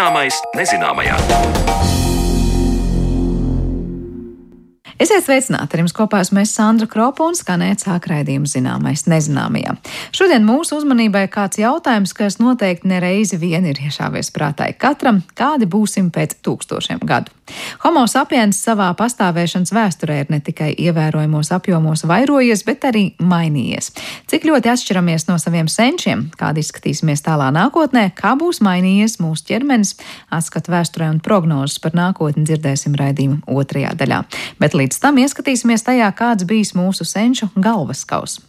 Zināmais nezināmajā. Esiet sveicināti! Ar jums kopā esmu Sandra Kropa un skanēt sāk raidījumu zināmais nezināmajā. Šodien mūsu uzmanībai kāds jautājums, kas noteikti nereizi vien ir iešāvies prātā katram, kādi būsim pēc tūkstošiem gadu. Homo sapiens savā pastāvēšanas vēsturē ir ne tikai ievērojamos apjomos vairojies, bet arī mainījies. Cik ļoti atšķiramies no saviem senčiem, kādi izskatīsimies tālā nākotnē, kā būs mainījies mūsu ķermenis, atskatu vēsturē un prognozes par nākotni dzirdēsim raidījumu otrajā daļā. Bet līdz Līdz tam ieskatīsimies tajā, kāds bijis mūsu senču galvaskaus.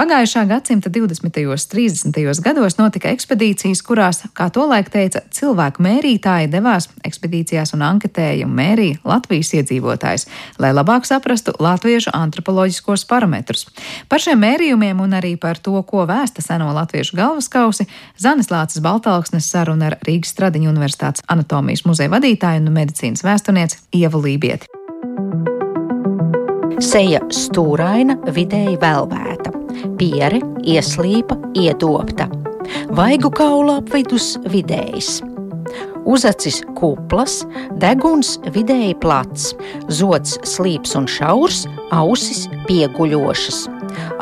Pagājušā gadsimta 20. un 30. gados notika ekspedīcijas, kurās, kā tolaik teica, cilvēku mērītāji devās ekspedīcijās un anketēja un mērīja Latvijas iedzīvotājus, lai labāk saprastu latviešu antropoloģiskos parametrus. Par šiem mērījumiem un arī par to, ko vēsta seno latviešu galvaskausi, Zanes Lācis Baltalksnes saruna ar Rīgas Stradiņu Universitātes anatomijas muzeja vadītāju un medicīnas vēsturnieci Ievu Lībieti. Seja stūraina, vidēji velvēta piere, ieslīpa, iedobta, vaigu kaula apvidus vidējs. Uzacis kuplas, deguns vidēji plats, zods slīps un šaurs, ausis pieguļošas,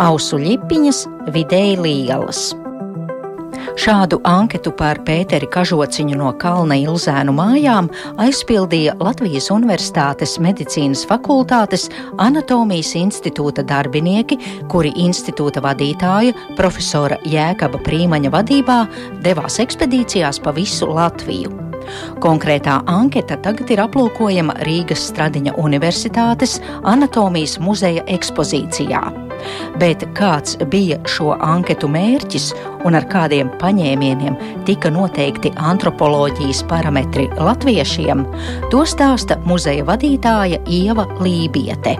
ausu lipiņas vidēji lielas. Šādu anketu par Pēteri Kažociņu no Kalna Ilzēnu mājām aizpildīja Latvijas Universitātes medicīnas fakultātes anatomijas institūta darbinieki, kuri institūta vadītāja profesora Jēkaba Prīmaņa vadībā devās ekspedīcijās pa visu Latviju. Konkrētā anketa tagad ir aplūkojama Rīgas Stradiņa Universitātes anatomijas muzeja ekspozīcijā. Bet kāds bija šo anketu mērķis un ar kādiem paņēmieniem tika noteikti antropoloģijas parametri latviešiem, to stāsta muzeja vadītāja Ieva Lībiete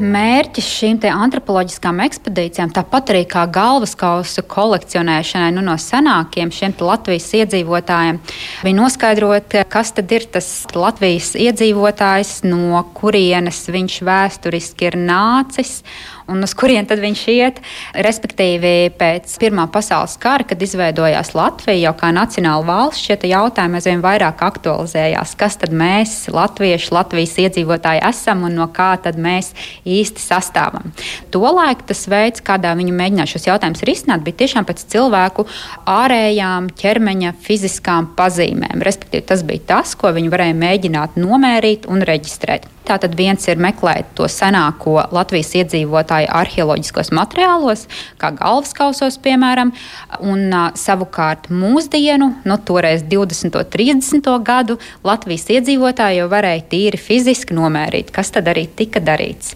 mērķis šīm antropoloģiskām ekspedīcijām, tāpat arī kā galvaskausu kolekcionēšanai nu, no senākiem Latvijas iedzīvotājiem, bija noskaidrot, kas tad ir tas Latvijas iedzīvotājs, no kurienes viņš vēsturiski ir nācis un uz kurien tad viņš iet. Respektīvi, pēc Pirmā pasaules kara, kad izveidojās Latvija jau kā nacionāla valsts, šie jautājumi aizvien vairāk aktualizējās. Kas tad mēs, latvieši, Latvijas iedzīvotāji, esam un no kā tad mēs īsti sastāvam? Tolaik tas veids, kādā viņi mēģināja šos jautājumus risināt, bija tiešām pēc cilvēku ārējām ķermeņa fiziskām pazīmēm. Respektīvi, tas bija tas, ko viņi varēja mēģināt nomērīt un reģistrēt. Tātad viens ir meklēt to senāko Latvijas iedzīvotāju arheoloģiskos materiālos, kā galvaskausos, piemēram, un savukārt mūsdienu, nu, toreiz 20. un 30. gadu Latvijas iedzīvotāji jau varēja tīri fiziski nomērīt, kas tad arī tika darīts.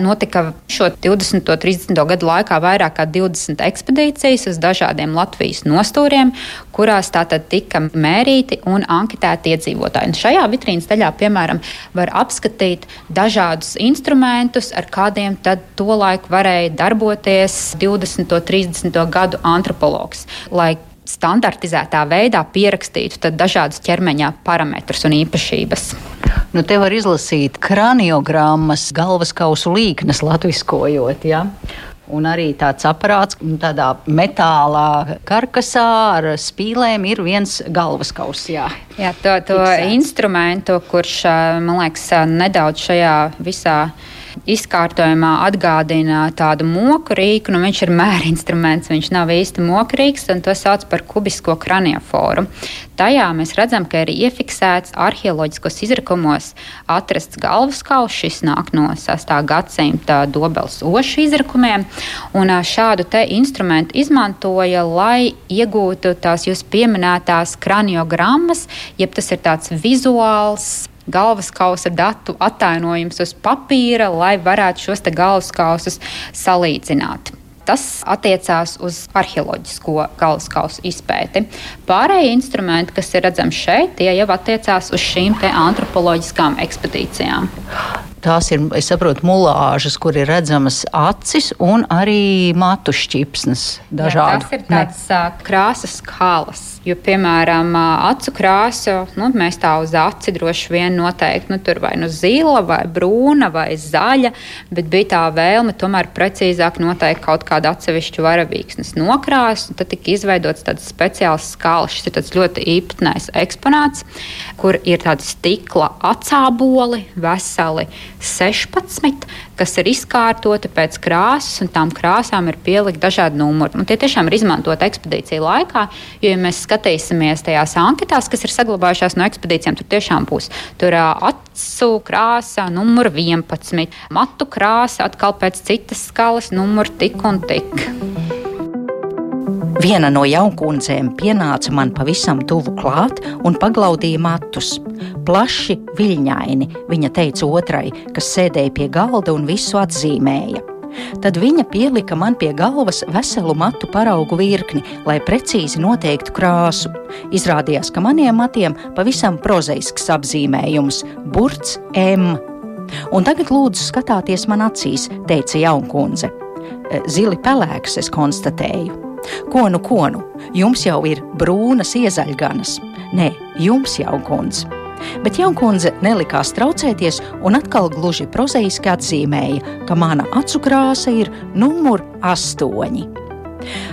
Notika šo 20. un 30. gadu laikā vairāk kā 20 ekspedīcijas uz dažādiem Latvijas nostūriem, kurās tātad tika mērīti un anketēti iedzīvotāji. Un šajā vitrīnas daļā, piemēram, var apskatīt dažādus instrumentus, ar kādiem tad tolaik varēja darboties 20. un 30. gadu antropologs. Lai standartizētā veidā pierakstītu dažādus ķermeņa parametrus un īpašības. Nu, te var izlasīt kraniogrammas, galvaskausu līknes, latviskojot. Ja? Un arī tāds aparāts, tādā metālā karkasā ar spīlēm, ir viens galvaskauss. Jā, jā to, to instrumentu, kurš man liekas nedaudz šajā visā izkārtojumā atgādina tādu moku rīku. Nu, viņš ir mērinstruments, viņš nav īsti mokrīgs, un to sauc par kubisko kranioforu. Tajā mēs redzam, ka ir iefiksēts arheoloģiskos izrakumos atrasts galvaskauls. Šis nāk no 6. gadsimta dobels ošu izrakumiem. Un šādu te instrumentu izmantoja, lai iegūtu tās jūs pieminētās kraniogrammas, jeb tas ir tāds vizuāls galvaskausa datu attēlojums uz papīra, lai varētu šos galvaskausus salīdzināt. Tas attiecās uz arheoloģisko galvaskausu izpēti. Pārējie instrumenti, kas ir redzami šeit, tie jau attiecās uz šīm antropoloģiskām ekspedīcijām. Tās ir, es saprotu, mulāžas, kur ir redzamas acis un arī matu šķipsnes dažādi. Tas ir tāds ne. krāsas skālas Jo, piemēram, acu krāsu nu, mēs tā uz aci droši vien noteikti nu, tur vai nu zila, vai brūna, vai zaļa, bet bija tā vēlme tomēr precīzāk noteikt kaut kādu atsevišķu varavīksnes nokrāsu. Tad tika izveidots tāds speciāls skāls. Šis ir tāds ļoti īpatnējs eksponāts, kur ir tādi stikla acāboli, veseli 16, kas ir izkārtoti pēc krāsas, un tām krāsām ir pielikt dažādi numuri. Un tie tiešām ir izmantoti ekspedīciju laikā, jo, ja mēs skatīsimies tajās anketās, kas ir saglabājušās no ekspedīcijām, tur tiešām būs tur acu krāsa, numur 11, matu krāsa, atkal pēc citas skalas, numur tik un tik. Viena no jaunkundzēm pienāca man pavisam tuvu klāt un paglaudīja matus. Plaši, viļņaini, viņa teica otrai, kas sēdēja pie galda un visu atzīmēja. Tad viņa pielika man pie galvas veselu matu paraugu virkni, lai precīzi noteiktu krāsu. Izrādījās, ka maniem matiem pavisam prozaisks apzīmējums - burts M. Un tagad lūdzu skatāties man acīs, teica jaunkundze. Zili pelēks, es konstatēju. Ko nu, ko nu, jums jau ir brūnas iezaļganas. Nē, jums jau kundze bet jaunkundze nelikās traucēties un atkal gluži prozaiski atzīmēja, ka mana acu krāsa ir numur astoņi.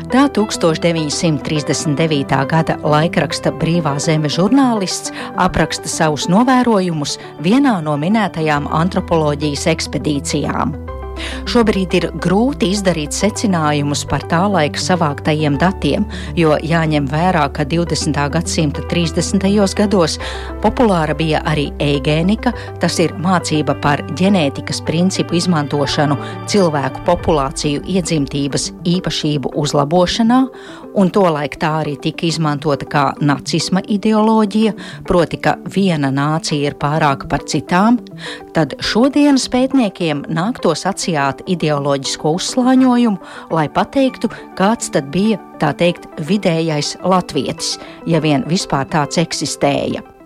Tā 1939. gada laikraksta Brīvā zeme žurnālists apraksta savus novērojumus vienā no minētajām antropoloģijas ekspedīcijām. Šobrīd ir grūti izdarīt secinājumus par tā laika savāktajiem datiem, jo jāņem vērā, ka 20. gadsimta 30. gados populāra bija arī eigēnika, tas ir mācība par ģenētikas principu izmantošanu cilvēku populāciju iedzimtības īpašību uzlabošanā, un tolaik tā arī tika izmantota kā nacisma ideoloģija, proti, ka viena nācija ir pārāka par citām, tad šodienas pētniekiem nāktos atsijāt ideoloģisko uzslāņojumu, lai pateiktu, kāds tad bija tā teikt vidējais latvietis, ja vien vispār tāds eksistēja.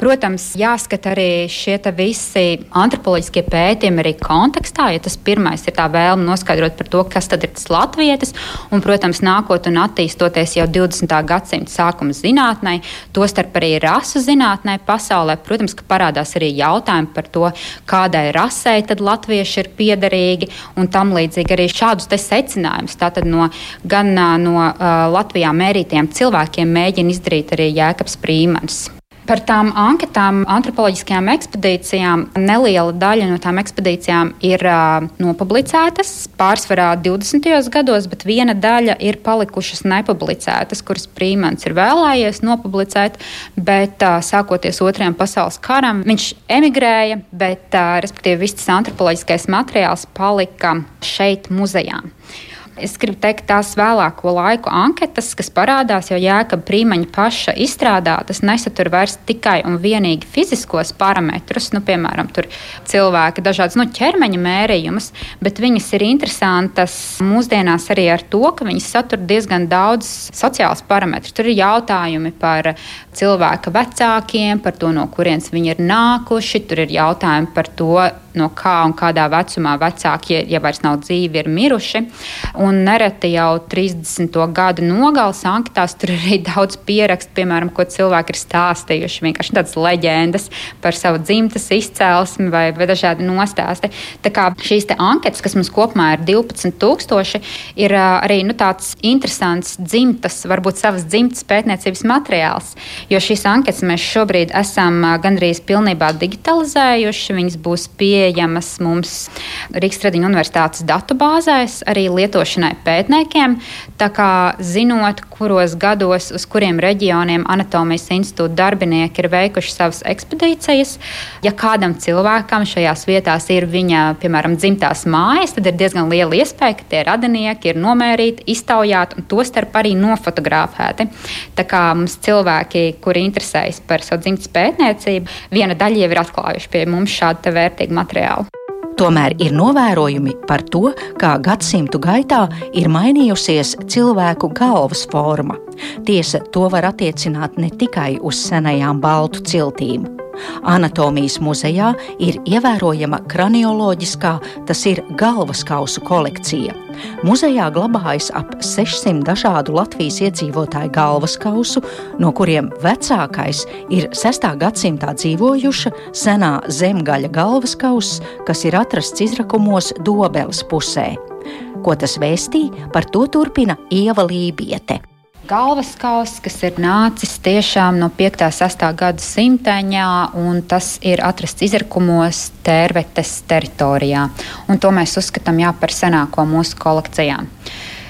Protams, jāskata arī šie visi antropoloģiskie pētījumi arī kontekstā, ja tas pirmais ir tā vēlme noskaidrot par to, kas tad ir tas latvietis, un, protams, nākot un attīstoties jau 20. gadsimta sākuma zinātnē, tostarp arī rasu zinātnē pasaulē, protams, ka parādās arī jautājumi par to, kādai rasei tad latvieši ir piederīgi, un tam līdzīgi arī šādus te secinājumus. Tātad no, gan no uh, Latvijā mērītiem cilvēkiem mēģina izdarīt arī Jēkabs Prīmans. Par tām anketām, antropoloģiskajām ekspedīcijām, neliela daļa no tām ekspedīcijām ir uh, nopublicētas pārsvarā 20. gados, bet viena daļa ir palikušas nepublicētas, kuras Prīmans ir vēlējies nopublicēt, bet uh, sākoties Otrajam pasaules karam viņš emigrēja, bet uh, respektīvi viss tas antropoloģiskais materiāls palika šeit muzejā. Es gribu teikt, tās vēlāko laiku anketas, kas parādās jau Jēkabā Prīmaņa paša izstrādātas, nesatur vairs tikai un vienīgi fiziskos parametrus, nu, piemēram, cilvēka dažādas nu, ķermeņa mērījumus, bet viņas ir interesantas mūsdienās arī ar to, ka viņas satur diezgan daudz sociālus parametrus. Tur ir jautājumi par cilvēka vecākiem, par to, no kurienes viņi ir nākuši, tur ir jautājumi par to, no kā un kādā vecumā vecāki, ja, vairs nav dzīvi, ir miruši. Un nereti jau 30. gadu nogales anketās tur ir arī daudz pierakstu, piemēram, ko cilvēki ir stāstījuši. Vienkārši tādas leģendas par savu dzimtas izcelsmi vai, vai dažādi nostāsti. Tā kā šīs anketas, kas mums kopumā ir 12,000, ir arī nu, tāds interesants dzimtas, varbūt savas dzimtas pētniecības materiāls. Jo šīs anketas mēs šobrīd esam gandrīz pilnībā digitalizējuši. Viņas būs pieejamas mums Rīgas Tradiņu universitātes datubāzēs arī lietošanai pētniekiem. Tā kā zinot, kuros gados, uz kuriem reģioniem anatomijas institūta darbinieki ir veikuši savas ekspedīcijas, ja kādam cilvēkam šajās vietās ir viņa, piemēram, dzimtās mājas, tad ir diezgan liela iespēja, ka tie radinieki ir nomērīti, iztaujāti un tostarp arī nofotografēti. Tā kā mums cilvēki, kuri interesējas par savu dzimtas pētniecību, viena daļa jau ir atklājuši pie mums šādu vērtīgu materiālu. Tomēr ir novērojumi par to, kā gadsimtu gaitā ir mainījusies cilvēku galvas forma. Tiesa, to var attiecināt ne tikai uz senajām baltu ciltīm. Anatomijas muzejā ir ievērojama kranioloģiskā, tas ir galvaskausu kolekcija. Muzejā glabājas ap 600 dažādu Latvijas iedzīvotāju galvaskausu, no kuriem vecākais ir 6. gadsimtā dzīvojuša senā zemgaļa galvaskauss, kas ir atrasts izrakumos Dobeles pusē. Ko tas vēstī, par to turpina Ieva Lībiete galvaskauss, kas ir nācis tiešām no 5. un 6. gadsimtaņā, un tas ir atrasts izrakumos Tērvetes teritorijā. Un to mēs uzskatām jā, par senāko mūsu kolekcijā.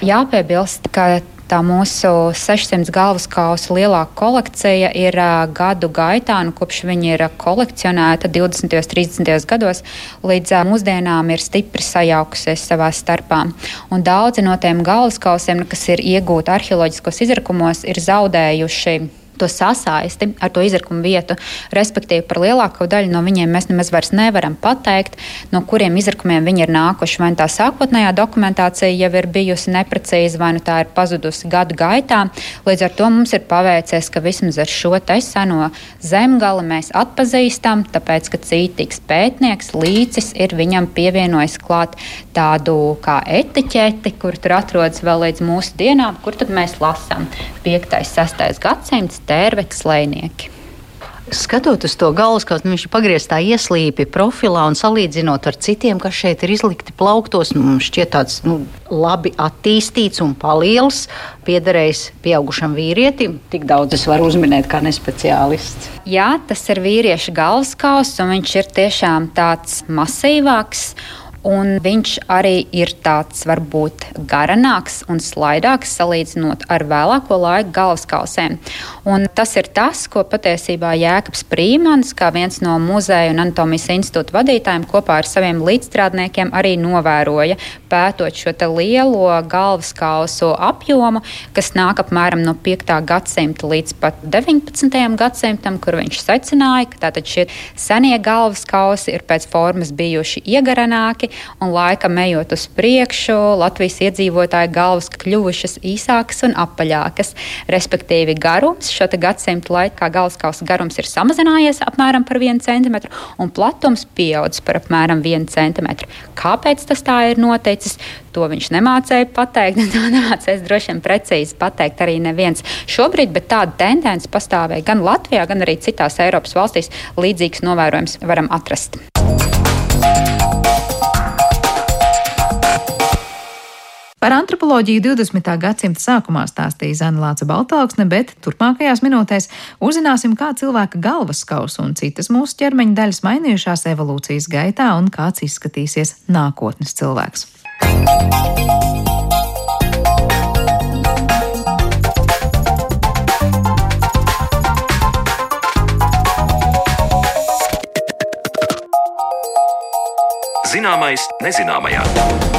Jāpiebilst, ka tā mūsu 600 galvaskausa lielākā kolekcija ir gadu gaitā, nu, kopš viņa ir kolekcionēta 20. un 30. gados, līdz mūsdienām ir stipri sajaukusies savā starpā. Un daudzi no tiem galvaskausiem, kas ir iegūti arheoloģiskos izrakumos, ir zaudējuši to sasaisti ar to izrakumu vietu. Respektīvi, par lielāko daļu no viņiem mēs nemaz vairs nevaram pateikt, no kuriem izrakumiem viņi ir nākuši. Vai nu tā sākotnējā dokumentācija jau ir bijusi neprecīza, vai nu tā ir pazudusi gadu gaitā. Līdz ar to mums ir paveicies, ka vismaz ar šo seno zemgali mēs atpazīstam, tāpēc, ka cītīgs pētnieks līcis ir viņam pievienojis klāt tādu kā etiķeti, kur tur atrodas vēl līdz mūsu dienām, kur tad mēs lasām 5. un 6. gadsimts tērvetes lēnieki. Skatot uz to galvaskausu, nu, viņš ir pagriezts tā ieslīpi profilā un salīdzinot ar citiem, kas šeit ir izlikti plauktos, nu, šķiet tāds nu, labi attīstīts un paliels, piederējis pieaugušam vīrietim. Tik daudz es varu uzminēt kā nespeciālists. Jā, tas ir vīrieša galvaskauss, un viņš ir tiešām tāds masīvāks un viņš arī ir tāds varbūt garanāks un slaidāks salīdzinot ar vēlāko laiku galvaskausēm. Un tas ir tas, ko patiesībā Jēkabs Prīmans, kā viens no muzeja un anatomijas institūta vadītājiem, kopā ar saviem līdzstrādniekiem arī novēroja, pētot šo lielo galvaskausu apjomu, kas nāk apmēram no 5. gadsimta līdz pat 19. gadsimtam, kur viņš secināja, ka tātad šie senie galvaskausi ir pēc formas bijuši iegaranāki, un laikam ejot uz priekšu, Latvijas iedzīvotāju galvas kļuvušas īsākas un apaļākas. Respektīvi, garums šo gadsimtu laikā galvaskausa garums ir samazinājies apmēram par 1 cm un platums pieaudzis par apmēram 1 cm. Kāpēc tas tā ir noticis? To viņš nemācīja pateikt, to nemācīs droši vien precīzi pateikt arī neviens šobrīd, bet tāda tendence pastāvēja gan Latvijā, gan arī citās Eiropas valstīs. Līdzīgs novērojums varam atrast. Par antropoloģiju 20. gadsimta sākumā stāstīja Zana Lāca Baltāksne, bet turpmākajās minūtēs uzzināsim, kā cilvēka galvaskaus un citas mūsu ķermeņa daļas mainījušās evolūcijas gaitā un kāds izskatīsies nākotnes cilvēks. Zināmais nezināmajā.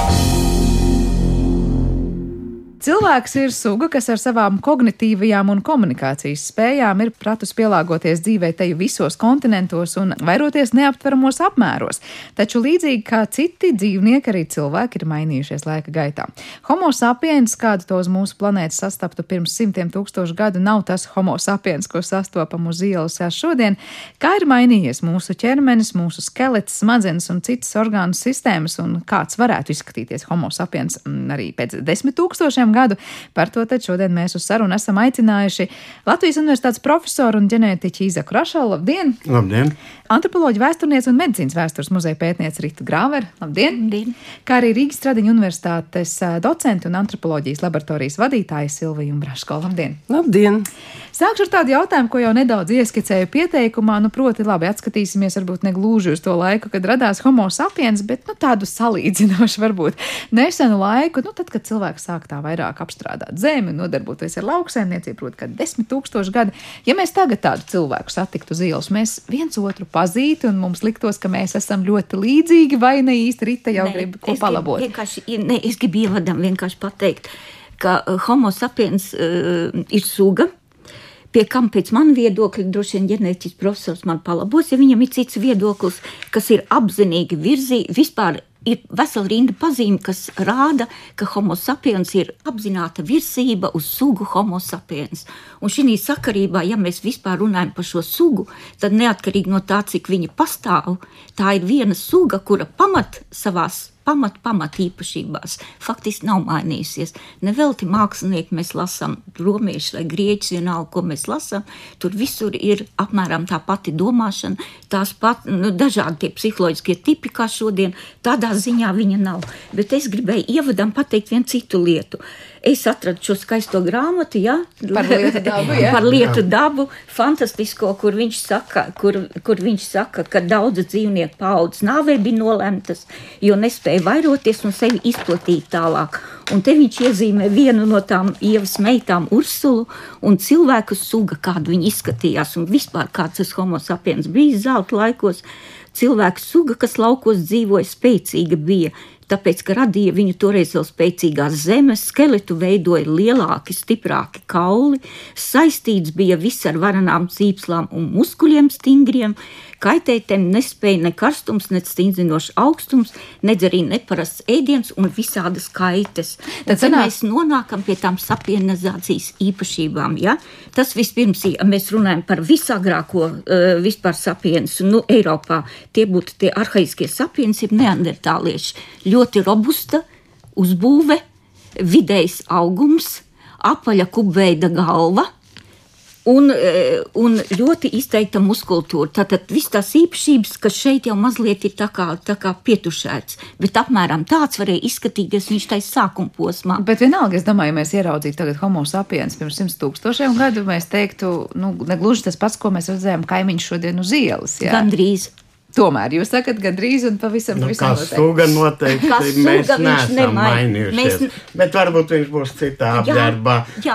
Cilvēks ir suga, kas ar savām kognitīvajām un komunikācijas spējām ir pratus pielāgoties dzīvē teju visos kontinentos un vairoties neaptveramos apmēros. Taču līdzīgi kā citi dzīvnieki, arī cilvēki ir mainījušies laika gaitā. Homo sapiens, kādu to uz mūsu planētas sastaptu pirms simtiem tūkstošu gadu, nav tas homo sapiens, ko sastopam uz ielas šodien. Kā ir mainījies mūsu ķermenis, mūsu skelets, smadzenes un citas orgānu sistēmas, un kāds varētu izskatīties homo sapiens mm, arī pēc desmit tūkstošiem gadu. Par to tad šodien mēs uz sarunu esam aicinājuši Latvijas Universitātes profesoru un ģenētiķu Izaku Rašalu. Labdien! Labdien! Antropoloģija vēsturniece un medicīnas vēstures muzeja pētniece Rita Grāver. Labdien! Labdien! Kā arī Rīgas Tradiņu universitātes docenta un antropoloģijas laboratorijas vadītāja Silvija Umbraško. Labdien! Labdien! Sākšu ar tādu jautājumu, ko jau nedaudz ieskicēju pieteikumā. Nu, proti, labi, atskatīsimies varbūt ne gluži uz to laiku, kad radās homo sapiens, bet nu, tādu salīdzinošu varbūt nesenu laiku, nu, tad, kad cilvēks sāk tā vairāk apstrādāt zemi, nodarboties ar lauksaimniecību, proti, kad desmit tūkstoši gadi. Ja mēs tagad tādu cilvēku satiktu uz ielas, mēs viens otru pazītu un mums liktos, ka mēs esam ļoti līdzīgi, vai ne īsti Rita jau ne, grib ko palabot? Vienkārši, ne, es gribu ievadam vienkārši pateikt, ka uh, homo sapiens uh, ir suga pie kam pēc manas viedokļa, droši vien ģenētiķis profesors man palabos, ja viņam ir cits viedoklis, kas ir apzinīgi virzī, vispār ir vesela rinda pazīme, kas rāda, ka homo sapiens ir apzināta virsība uz sugu homo sapiens. Un šī sakarībā, ja mēs vispār runājam par šo sugu, tad neatkarīgi no tā, cik viņa pastāv, tā ir viena suga, kura pamat savās pamat, pamat īpašībās faktiski nav mainījusies. Nevelti mākslinieki mēs lasām, romieši vai grieķi, vienalga, ko mēs lasām, tur visur ir apmēram tā pati domāšana, tās pat, nu, dažādi tie psiholoģiskie tipi, kā šodien, tādā ziņā viņa nav. Bet es gribēju ievadam pateikt vienu citu lietu. Es atradu šo skaisto grāmatu, ja? par lietu dabu, ja? par lietu dabu fantastisko, kur viņš saka, kur, kur viņš saka ka daudz dzīvnieku paudzes nāvē bija nolemtas, jo nespēja vairoties un sevi izplatīt tālāk. Un te viņš iezīmē vienu no tām ievas meitām, Ursulu, un cilvēku suga, kāda viņa izskatījās, un vispār kāds tas homo sapiens bija zelta laikos. Cilvēku suga, kas laukos dzīvoja, spēcīga bija, tāpēc, ka radīja viņu toreiz vēl spēcīgās zemes, skeletu veidoja lielāki, stiprāki kauli, saistīts bija viss ar varanām cīpslām un muskuļiem stingriem, Kaitētēm nespēja ne karstums, ne stingzinošs augstums, nedz arī neparasts ēdiens un visādas kaites. Tad sanāk... mēs nonākam pie tām sapienizācijas īpašībām. Ja? Tas vispirms, ja mēs runājam par visagrāko uh, vispār sapiens, nu, Eiropā, tie būtu tie arhaiskie sapiens, ir neandertālieši. Ļoti robusta uzbūve, vidējs augums, apaļa kubveida galva Un, e, un ļoti izteikta muskultūra. Tātad viss tās īpašības, kas šeit jau mazliet ir tā kā, tā kā pietušēts, bet apmēram tāds varēja izskatīties viņš taisa sākuma posmā. Bet vienalga, es domāju, ja mēs ieraudzītu tagad homo sapiens pirms simt tūkstošiem gadu, mēs teiktu, nu, negluži tas pats, ko mēs redzējām kaimiņš šodien uz ielas. Jā. Gandrīz. Tomēr jūs sakat, gandrīz un pavisam nu, pavisam kā suga noteikti kā suga mēs neesam mainījušies. Mēs... Bet varbūt viņš būs citā apģērbā,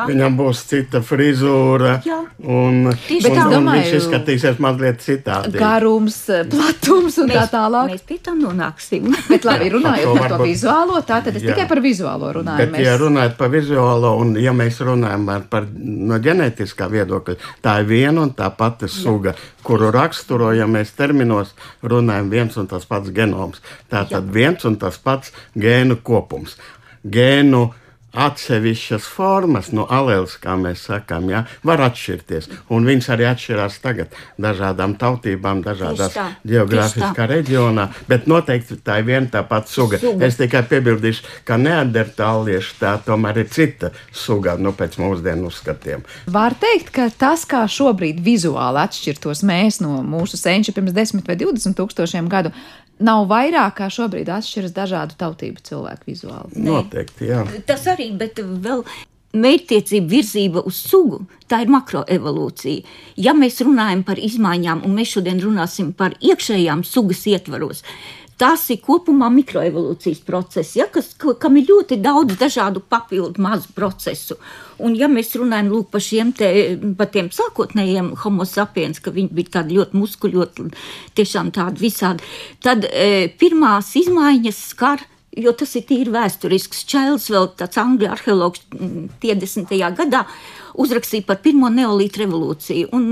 viņam būs cita frizūra. Jā. Un, Tieši un, tā. un Domāju, viņš izskatīsies mazliet citādi. Garums, platums un mēs, tā tālāk. Mēs pie tā nonāksim. bet labi, runājot par, par to vizuālo, tā tad es jā. tikai par vizuālo runāju. Bet, mēs... ja runājot par vizuālo un ja mēs runājam par no ģenētiskā viedokļa, tā ir viena un tā pati suga, jā. kuru raksturojam mēs terminos runājam, viens un tas pats genoms. Tātad viens un tas pats gēnu kopums. Gēnu atsevišķas formas, no aleles, kā mēs sakām, ja, var atšķirties. Un viņas arī atšķirās tagad dažādām tautībām, dažādās geogrāfiskā reģionā, bet noteikti tā ir viena tā pati suga. suga. Es tikai piebildīšu, ka neandertālieši tā tomēr ir cita suga, nu, pēc mūsdienu uzskatiem. Var teikt, ka tas, kā šobrīd vizuāli atšķirtos mēs no mūsu senča pirms 10 vai 20 tūkstošiem gadu, nav vairāk kā šobrīd atšķiras dažādu tautību cilvēku vizuāli. Noteikti, jā. Tas arī, bet vēl. Mērķtiecība, virzība uz sugu, tā ir makroevolūcija. Ja mēs runājam par izmaiņām, un mēs šodien runāsim par iekšējām sugas ietvaros, Tas ir kopumā mikroevolūcijas process, ja, kas, kam ir ļoti daudz dažādu papildu mazu procesu. Un, ja mēs runājam lūk, par šiem te, par tiem sākotnējiem homo sapiens, ka viņi bija tādi ļoti muskuļoti, tiešām tādi visādi, tad e, pirmās izmaiņas skar jo tas ir tīri vēsturisks. Čēlis, vēl tāds angļu arheologs, 50. gadā uzrakstīja par pirmo neolītu revolūciju. Un,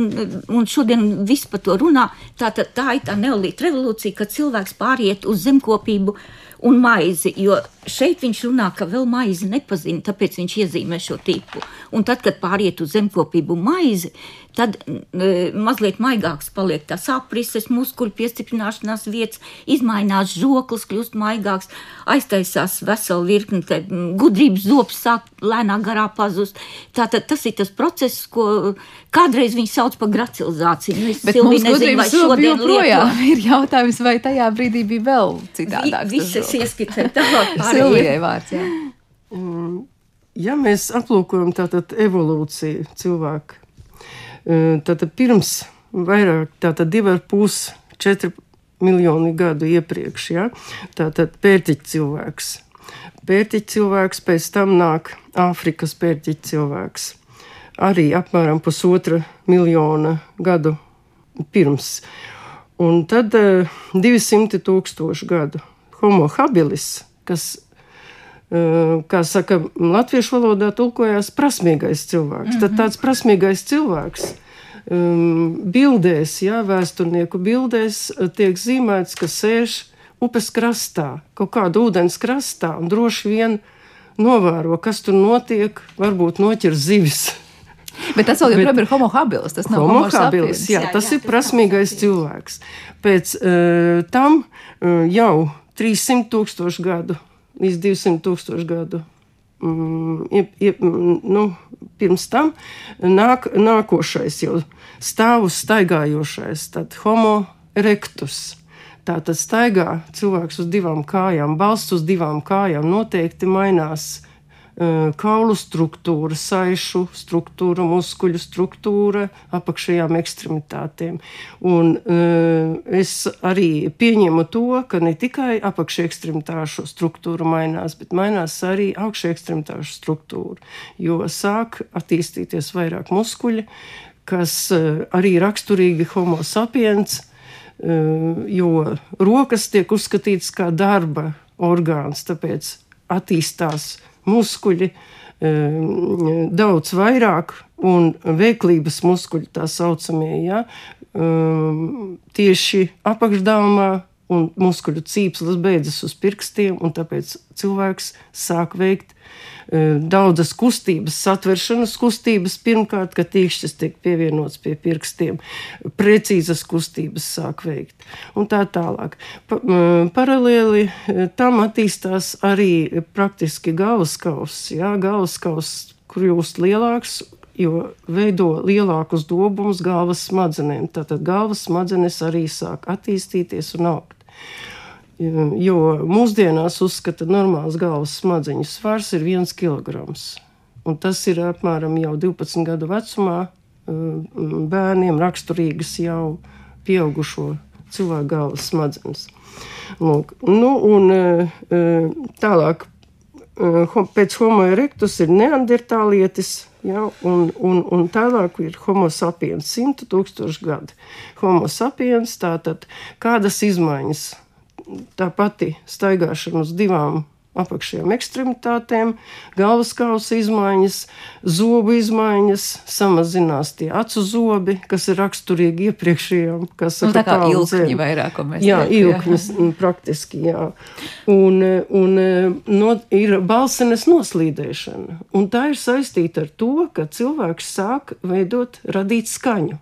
un šodien viss par to runā. Tā, tā, tā ir tā neolīta revolūcija, kad cilvēks pāriet uz zemkopību un maizi. Jo šeit viņš runā, ka vēl maizi nepazina, tāpēc viņš iezīmē šo tipu. Un tad, kad pāriet uz zemkopību maizi, tad e, mazliet maigāks paliek tās aprises, muskuļu piestiprināšanās vietas, izmainās žoklis, kļūst maigāks, aiztaisās vesela virkne, tad gudrības zops sāk lēnā garā pazust. Tātad tas ir tas process, ko kādreiz viņi sauc par gracilizāciju. Nu, Bet Silvija mums nezinu, vai šodien joprojām ir jautājums, vai tajā brīdī bija vēl citādāk. Vi, visas ieskicēt tālāk. Silvijai vārds, jā. Mm, ja mēs aplūkojam tātad evolūciju cilvēku, eh, tad pirms vairāk, tātad divi ar pus, četri miljoni gadu iepriekš, ja, tātad pērtiķa cilvēks. Pērtiķa cilvēks, pēc tam nāk Āfrikas pērtiķa cilvēks. Arī apmēram pusotra miljona gadu pirms. Un tad 200 tūkstošu gadu homo habilis, kas kā saka, latviešu valodā tulkojās prasmīgais cilvēks. Mm -hmm. Tad mhm. tāds prasmīgais cilvēks bildēs, jā, vēsturnieku bildēs tiek zīmēts, ka sēž upes krastā, kaut kāda ūdens krastā, un droši vien novēro, kas tur notiek, varbūt noķer zivis. Bet tas vēl joprojām ir homo habilis. Tas nav homo habilis. Jā, tas jā, jā, ir prasmīgais cilvēks. Pēc uh, tam uh, jau 300 tūkstošu gadu līdz 200 tūkstošu gadu. Mm, iep, iep, nu, pirms tam nāk, nākošais jau stāvus staigājošais, tad homo erectus. Tā tad staigā cilvēks uz divām kājām, balsts uz divām kājām noteikti mainās kaulu struktūra, saišu struktūra, muskuļu struktūra, apakšējām ekstremitātēm. Un es arī pieņemu to, ka ne tikai apakšējā ekstremitāšu struktūra mainās, bet mainās arī augšējā ekstremitāšu struktūra, jo sāk attīstīties vairāk muskuļi, kas arī raksturīgi homo sapiens, jo rokas tiek uzskatītas kā darba orgāns, tāpēc attīstās muskuļi ehm, daudz vairāk, un veiklības muskuļi, tā saucamie, ja, ehm, tieši apakšdāvumā un muskuļu cīpslis beidzas uz pirkstiem, un tāpēc cilvēks sāk veikt e, daudzas kustības, satveršanas kustības, pirmkārt, kad tīkšķis tiek pievienots pie pirkstiem, precīzas kustības sāk veikt, un tā tālāk. Pa, paralēli e, tam attīstās arī praktiski galvaskauss, jā, galvaskauss kļūst lielāks jo veido lielākus dobumus galvas smadzenēm. Tātad galvas smadzenes arī sāk attīstīties un augt. Jo mūsdienās uzskata, ka normāls galvas smadzeņu svars ir viens kilograms. Un tas ir apmēram jau 12 gadu vecumā um, bērniem raksturīgas jau pieaugušo cilvēku galvas smadzenes. Lūk, nu, un uh, uh, tālāk uh, pēc homo erectus ir neandertālietis, ja, un, un, un tālāk ir homo sapiens, 100 tūkstoši gadi. Homo sapiens, tātad kādas izmaiņas tā pati staigāšana uz divām apakšējām ekstremitātēm, galvas kausa izmaiņas, zobu izmaiņas, samazinās tie acu zobi, kas ir raksturīgi iepriekšējām. Kas nu, tā kā ilkņi vairāk, ko mēs Jā, ilkņas jā. praktiski, jā. Un, un no, ir balsenes noslīdēšana, un tā ir saistīta ar to, ka cilvēks sāk veidot, radīt skaņu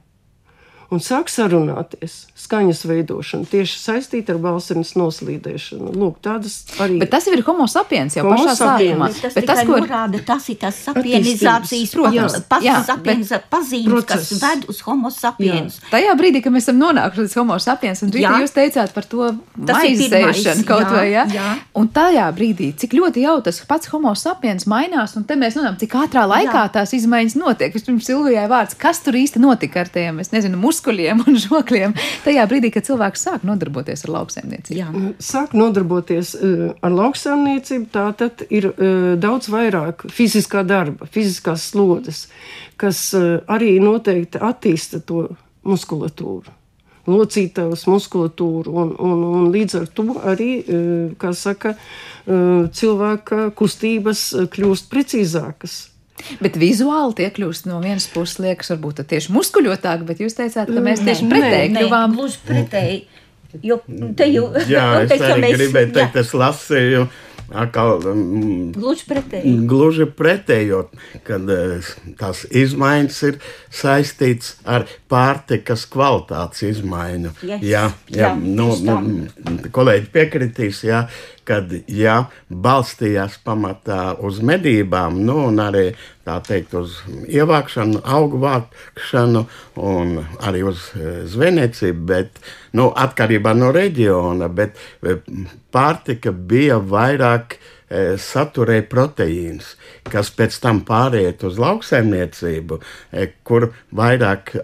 un sāk sarunāties. Skaņas veidošana tieši saistīta ar balsīm noslīdēšanu. Lūk, tādas arī. Bet tas ir homo sapiens jau homo pašā sākumā. Tas, bet tas, ko norāda, tas ir tas sapienizācijas process, pazīmes, kas ved uz homo sapiens. Jā. Tajā brīdī, kad mēs esam nonākuši līdz homo sapiens, un Rīta, jūs teicāt par to maizēšanu kaut jā, vai, ja? Jā. Un tajā brīdī, cik ļoti jau tas pats homo sapiens mainās, un te mēs nonākam, cik ātrā laikā jā. tās izmaiņas notiek. Vispirms Silvijai vārds, kas tur īsti notika ar tiem, es nezinu, muskuļiem muskuļiem un žokļiem tajā brīdī, kad cilvēks sāk nodarboties ar lauksaimniecību? Jā. Mm, sāk nodarboties uh, ar lauksaimniecību, tā tad ir uh, daudz vairāk fiziskā darba, fiziskās slodzes, kas uh, arī noteikti attīsta to muskulatūru locītavas muskulatūru, un, un, un līdz ar to arī, kā saka, cilvēka kustības kļūst precīzākas. Bet vizuāli tie kļūst no vienas puses, liekas, varbūt tieši muskuļotāki, bet jūs teicāt, ka mēs tieši pretēji kļuvām. Gluži pretēji. Jo te jau. Jā, es arī gribēju teikt, es lasīju Atkal, mm, gluži pretēji. Gluži pretēji, kad eh, tās izmaiņas ir saistītas ar pārtikas kvalitātes izmaiņu. Yes. Jā, jā, jā nu, nu, kolēģi piekritīs, jā, kad jā, balstījās pamatā uz medībām, nu, un arī tā teikt, uz ievākšanu, augu vākšanu un arī uz eh, zvejniecību, bet nu, atkarībā no reģiona. Bet eh, pārtika bija vairāk saturēja proteīnus, kas pēc tam pāriet uz lauksaimniecību, e, kur vairāk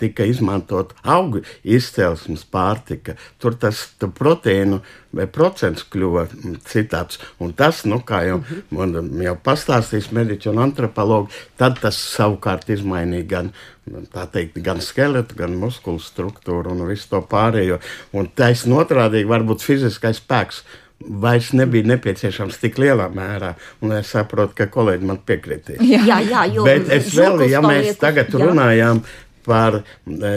tika izmantot augu izcelsmes pārtika. Tur tas proteīnu procents kļuva citāds. Un tas, nu, kā jau, man jau pastāstīs mediķi un antropologi, tad tas savukārt izmainīja gan, teikt, gan skeletu, gan muskulu struktūru un visu to pārējo. Un taisn otrādīgi varbūt fiziskais spēks vairs nebija nepieciešams tik lielā mērā. Un es saprotu, ka kolēģi man piekritīs. Jā, jā, jā Bet es vēl, ja mēs tagad jā. runājām par, e,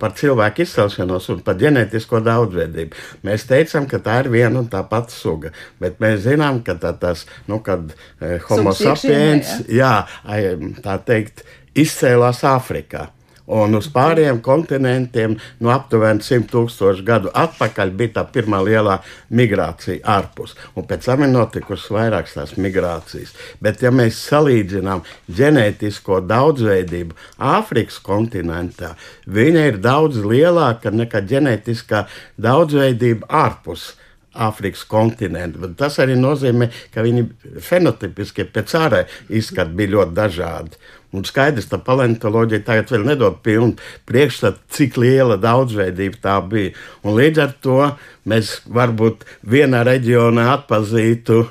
par cilvēku izcelšanos un par ģenētisko daudzveidību. Mēs teicām, ka tā ir viena un tā pati suga, bet mēs zinām, ka tā, tas, nu, kad e, homo sapiens, jā, tā teikt, izcēlās Āfrikā. Un uz pārējiem kontinentiem, no aptuveni 100 tūkstošu gadu atpakaļ, bija tā pirmā lielā migrācija ārpus. Un pēc tam ir notikusi vairākas tās migrācijas. Bet, ja mēs salīdzinām ģenētisko daudzveidību Āfrikas kontinentā, viņa ir daudz lielāka nekā ģenētiskā daudzveidība ārpus. Āfrikas kontinentu. Bet tas arī nozīmē, ka viņi fenotipiski pēc ārējā izskata bija ļoti dažādi. Un skaidrs, ka paleontoloģija tagad vēl nedod pilnu priekšstatu, cik liela daudzveidība tā bija. Un līdz ar to mēs varbūt vienā reģionā atpazītu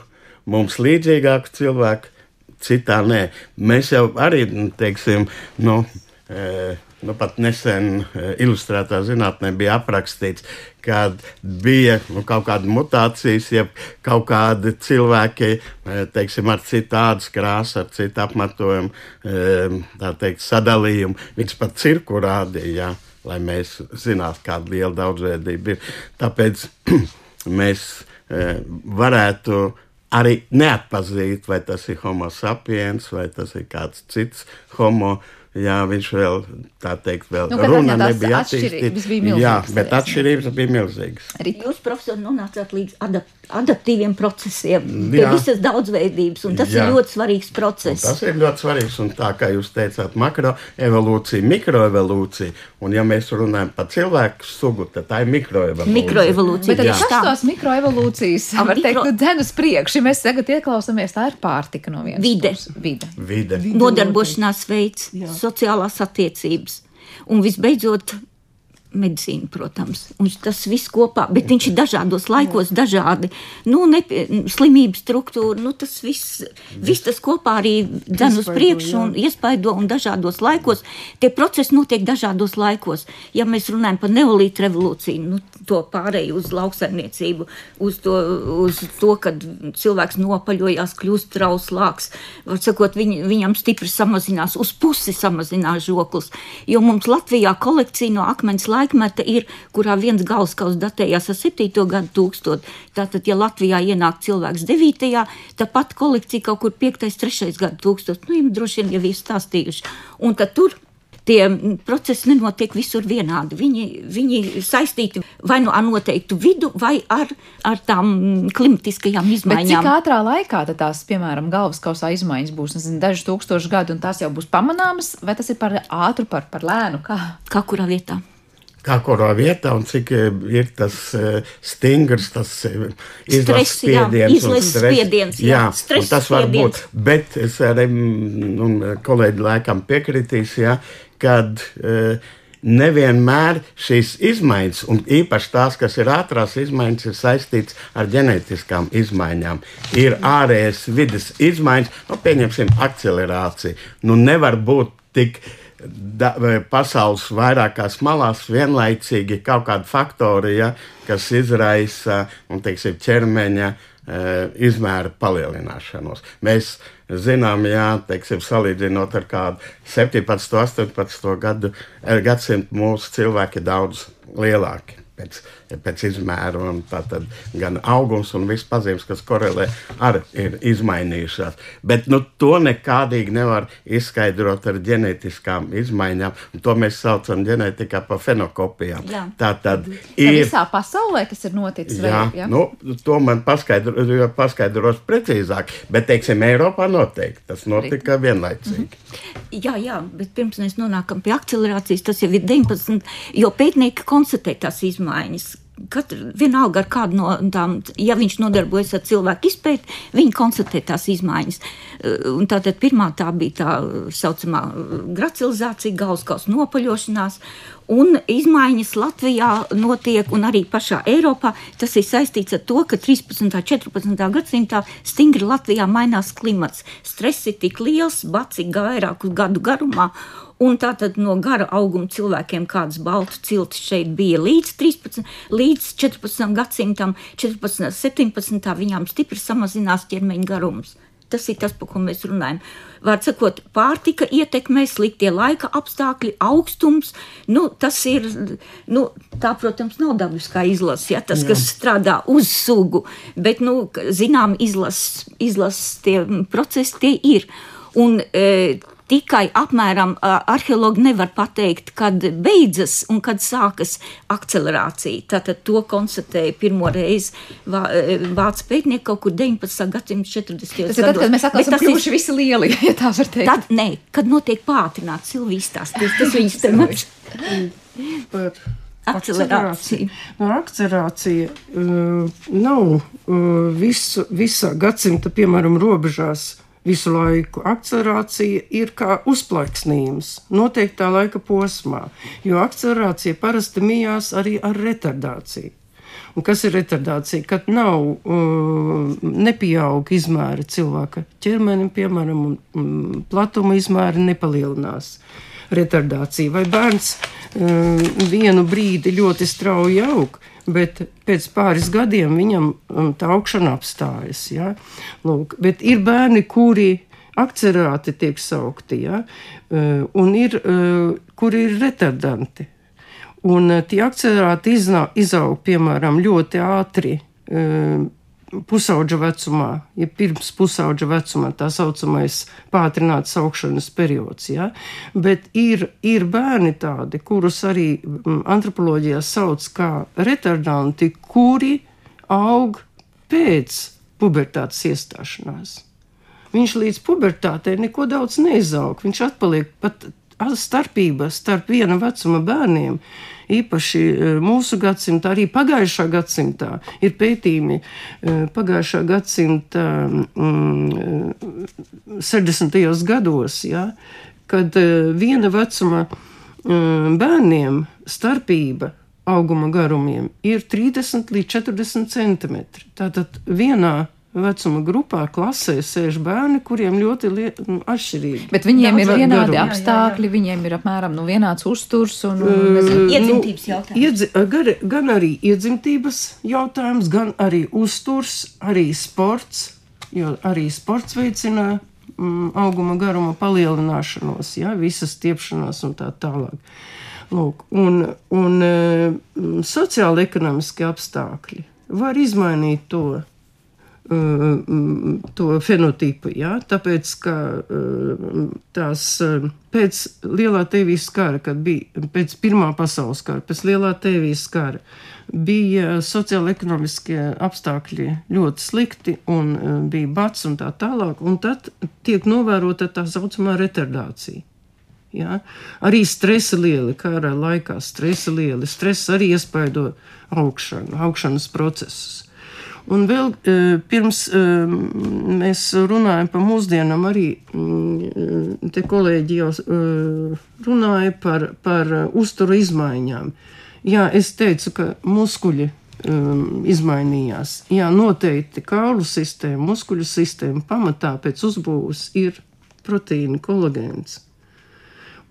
mums līdzīgāku cilvēku, citā nē. Mēs jau arī, nu, teiksim, nu, e, nu, pat nesen e, ilustrētā zinātnē bija aprakstīts, kad bija nu, kaut kāda mutācijas, ja kaut kādi cilvēki, e, teiksim, ar citādu krāsu, ar citu apmetojumu, e, tā teikt, sadalījumu, viņš pat cirku rādīja, lai mēs zinātu, kāda liela daudzveidība ir. Tāpēc mēs varētu arī neatpazīt, vai tas ir homo sapiens, vai tas ir kāds cits homo Jā, viņš vēl tā teikt, vēl nu, runa nebija attīstīta. Jā, bet atšķirības bija milzīgas. Arī jūs, profesor, nonācāt līdz adapt, adaptīviem procesiem, pie jā. visas daudzveidības, un tas jā. ir ļoti svarīgs process. Un tas ir ļoti svarīgs, un tā kā jūs teicāt, makroevolūcija, mikroevolūcija, un ja mēs runājam par cilvēku sugu, tad tā ir mikroevolūcija. Mikroevolūcija. Bet arī kas tās mikroevolūcijas, var mikro... teikt, nu, dzen uz priekšu, ja mēs tagad ieklausāmies, tā ir pārtika no vienas. Vide. Vide. Vide. Nodarbošanās veids. Jā sociālās attiecības. Un visbeidzot, medicīna, protams, un tas viss kopā, bet viņš ir dažādos laikos, dažādi, nu, nepie, slimības struktūra, nu, tas viss, viss tas kopā arī dzen uz priekšu un iespaido un dažādos laikos. Tie procesi notiek dažādos laikos. Ja mēs runājam par neolītu revolūciju, nu, to pārēju uz lauksaimniecību, uz to, uz to kad cilvēks nopaļojās, kļūst trauslāks, var sakot, viņ, viņam stipri samazinās, uz pusi samazinās žoklis, jo mums Latvijā kolekcija no akmens laika laikmeta ir, kurā viens galskaus datējās ar 7. gadu tūkstotu. Tātad, ja Latvijā ienāk cilvēks 9. tāpat kolekcija kaut kur 5. 3. gadu tūkstotu, nu, jums droši vien jau ir stāstījuši. Un tad tur tie procesi nenotiek visur vienādi. Viņi, viņi saistīti vai nu ar noteiktu vidu, vai ar, ar tām klimatiskajām izmaiņām. Bet cik ātrā laikā tās, piemēram, galvaskausā izmaiņas būs? Nezinu, dažus tūkstošus gadu, un tās jau būs pamanāmas, vai tas ir par ātru, par, par lēnu? Kā? kā kurā vietā? Kā kurā vietā un cik eh, ir tas eh, stingrs, tas eh, izlases spiediens. Izlases spiediens, jā, jā tas var būt. Bet es arī, mm, un kolēģi laikam piekritīs, jā, kad nevienmēr šīs izmaiņas, un īpaši tās, kas ir ātrās izmaiņas, ir saistītas ar ģenētiskām izmaiņām. Ir ārējas vidas izmaiņas, nu, pieņemsim, akcelerācija. Nu, nevar būt tik da, pasaules vairākās malās vienlaicīgi kaut kādi faktori, ja, kas izraisa un, teiksim, ķermeņa e, izmēra palielināšanos. Mēs zinām, jā, teiksim, salīdzinot ar kādu 17, 18 gadu, e, gadsimtu mūsu cilvēki ir daudz lielāki. Pēc, pēc izmēra, un tātad gan augums un viss pazīmes, kas korelē, arī ir izmainījušās. Bet nu, to nekādīgi nevar izskaidrot ar ģenētiskām izmaiņām. To mēs saucam ģenētikā par fenokopijām. Jā. Tā tad ir visā pasaulē, kas ir noticis. Jā, vai, jā? Nu, to man paskaidro, paskaidros precīzāk, bet, teiksim, Eiropā noteikti tas notika vienlaicīgi. Mm -hmm. Jā, jā, bet pirms mēs nonākam pie akcelerācijas, tas jau ir 19, jo pētnieki konstatē tās izmaiņas Katra, vienalga ar kādu no tām, ja viņš nodarbojas ar cilvēku izpēti, viņi konstatē tās izmaiņas. Un tātad pirmā tā bija tā saucamā gracilizācija, galvaskaus nopaļošanās, un izmaiņas Latvijā notiek un arī pašā Eiropā. Tas ir saistīts ar to, ka 13. un 14. gadsimtā stingri Latvijā mainās klimats. Stress ir tik liels, bats ir vairāku gadu garumā. Un tātad no gara auguma cilvēkiem kādas baltu ciltis šeit bija līdz 13, līdz 14 gadsimtam, 14, 17. viņām stipri samazinās ķermeņa garums. tas ir tas, par ko mēs runājam. Var sakot, pārtika ietekmē sliktie laika apstākļi, augstums. Nu, tas ir, nu, tā, protams, nav dabiskā izlase, ja, tas, Jā. kas strādā uz sugu, bet, nu, zinām, izlases izlas tie procesi tie ir. Un, e, tikai apmēram arheologi nevar pateikt, kad beidzas un kad sākas akcelerācija. Tātad to konstatēja pirmo reizi vā, vācu pētnieki kaut kur 19. gadsimta 40. Tas ir tad, kad mēs atkal esam kļuvuši visi lieli, ja tā var teikt. Tad, nē, kad notiek pātrināts Silvijas stāstīs, tas viņas temats. Par akcelerāciju. No, akcelerācija uh, nav uh, visu, visā gadsimta, piemēram, robežās visu laiku. Akcelerācija ir kā uzplaiksnījums noteiktā laika posmā, jo akcelerācija parasti mijās arī ar retardāciju. Un kas ir retardācija? Kad nav uh, nepieauga izmēra cilvēka ķermenim, piemēram, um, platuma izmēra nepalielinās. Retardācija vai bērns uh, vienu brīdi ļoti strauji aug, bet pēc pāris gadiem viņam um, tā augšana apstājas. Ja? Lūk, bet ir bērni, kuri akcerāti tiek saukti, ja? Uh, un ir, uh, kuri ir retardanti. Un uh, tie akcerāti izaug, piemēram, ļoti ātri pusauģa vecumā, ja pirms pusauģa vecumā tā saucamais pātrināts augšanas periods. Ja? Bet ir, ir bērni tādi, kurus arī mm, antropoloģijā sauc kā retardanti, kuri aug pēc pubertātes iestāšanās. Viņš līdz pubertātei neko daudz neizaug, viņš atpaliek pat starpība starp viena vecuma bērniem īpaši e, mūsu gadsimtā, arī pagājušā gadsimtā ir pētījumi e, pagājušā gadsimta mm, 60. E, gados, ja, kad viena vecuma bērniem starpība auguma garumiem ir 30 līdz 40 centimetri. Tātad vienā vecuma grupā, klasē sēž bērni, kuriem ļoti nu, atšķirīgi. Bet viņiem Daudz ir vienādi garumi. apstākļi, jā, jā. viņiem ir apmēram nu, vienāds uzturs un, un nezinu, iedzimtības nu, jautājums. Iedzi, gar, gan arī iedzimtības jautājums, gan arī uzturs, arī sports, jo arī sports veicina mm, auguma garuma palielināšanos, ja, visas stiepšanās un tā tālāk. Lūk, un un mm, sociāli ekonomiski apstākļi var izmainīt to to fenotipu. Ja? Tāpēc, ka tās pēc lielā tēvijas kara, kad bija pēc Pirmā pasaules kara, pēc lielā tēvijas kara, bija sociāla-ekonomiskie apstākļi ļoti slikti un bija bats un tā tālāk, un tad tiek novērota tā saucamā retardācija. Ja? Arī stresa lieli, kara laikā stresa lieli, stress arī iespaido augšanu, augšanas procesus. Un vēl e, pirms e, mēs runājam par mūsdienām, arī mm, te kolēģi jau e, runāja par, par uzturu izmaiņām. Jā, es teicu, ka muskuļi izmainījās. Jā, noteikti kaulu sistēma, muskuļu sistēma pamatā pēc uzbūves ir proteīna kolagēns.